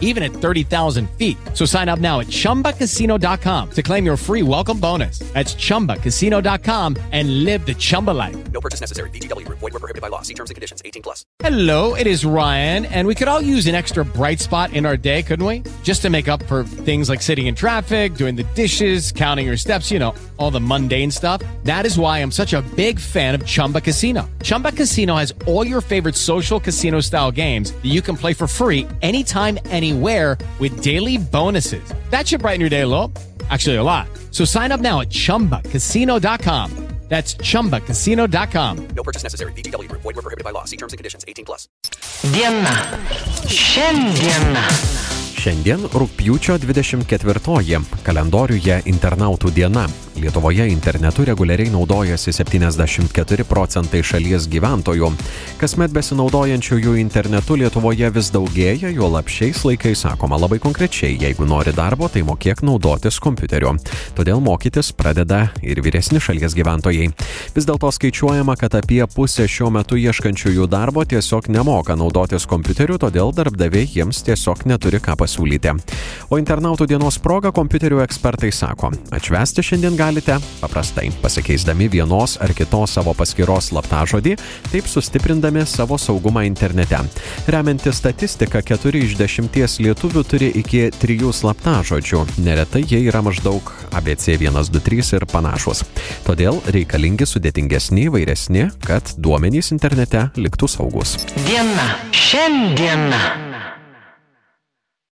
even at 30,000 feet. So sign up now at chumbacasino.com to claim your free welcome bonus. That's chumbacasino.com and live the Chumba life. No purchase necessary. Group. Void were prohibited by law. See terms and conditions. 18 plus. Hello, it is Ryan, and we could all use an extra bright spot in our day, couldn't we? Just to make up for things like sitting in traffic, doing the dishes, counting your steps, you know, all the mundane stuff. That is why I'm such a big fan of Chumba Casino. Chumba Casino has all your favorite social casino style games that you can play for free anytime, anywhere with daily bonuses. That should brighten your day a little. Actually, a lot. So sign up now at chumbacasino.com. That's chumbacasino.com. No purchase necessary. VGW Group. Void were prohibited by law. See terms and conditions. 18 plus. Diena. Šiandiena. Šiandien rūpjūčio 24-oji, kalendoriuje internautų diena. Lietuvoje internetu reguliariai naudojasi 74 procentai šalies gyventojų. Kasmet besinaudojančiųjų internetu Lietuvoje vis daugėja, jo lapšiais laikais sakoma labai konkrečiai, jeigu nori darbo, tai mokėk naudotis kompiuteriu. Todėl mokytis pradeda ir vyresni šalies gyventojai. Vis dėlto skaičiuojama, kad apie pusę šiuo metu ieškančiųjų darbo tiesiog nemoka naudotis kompiuteriu, todėl darbdaviai jiems tiesiog neturi ką pasiūlyti. O internautų dienos proga kompiuterių ekspertai sako, atšvesti šiandien galite paprastai, pasikeisdami vienos ar kitos savo paskyros slaptažodį, taip sustiprindami savo saugumą internete. Remianti statistika, 4 iš 10 lietuvių turi iki 3 slaptažodžių, neretai jie yra maždaug ABC 123 ir panašus. Todėl reikalingi sudėtingesni, įvairesni, kad duomenys internete liktų saugus. Diena. Šiandiena.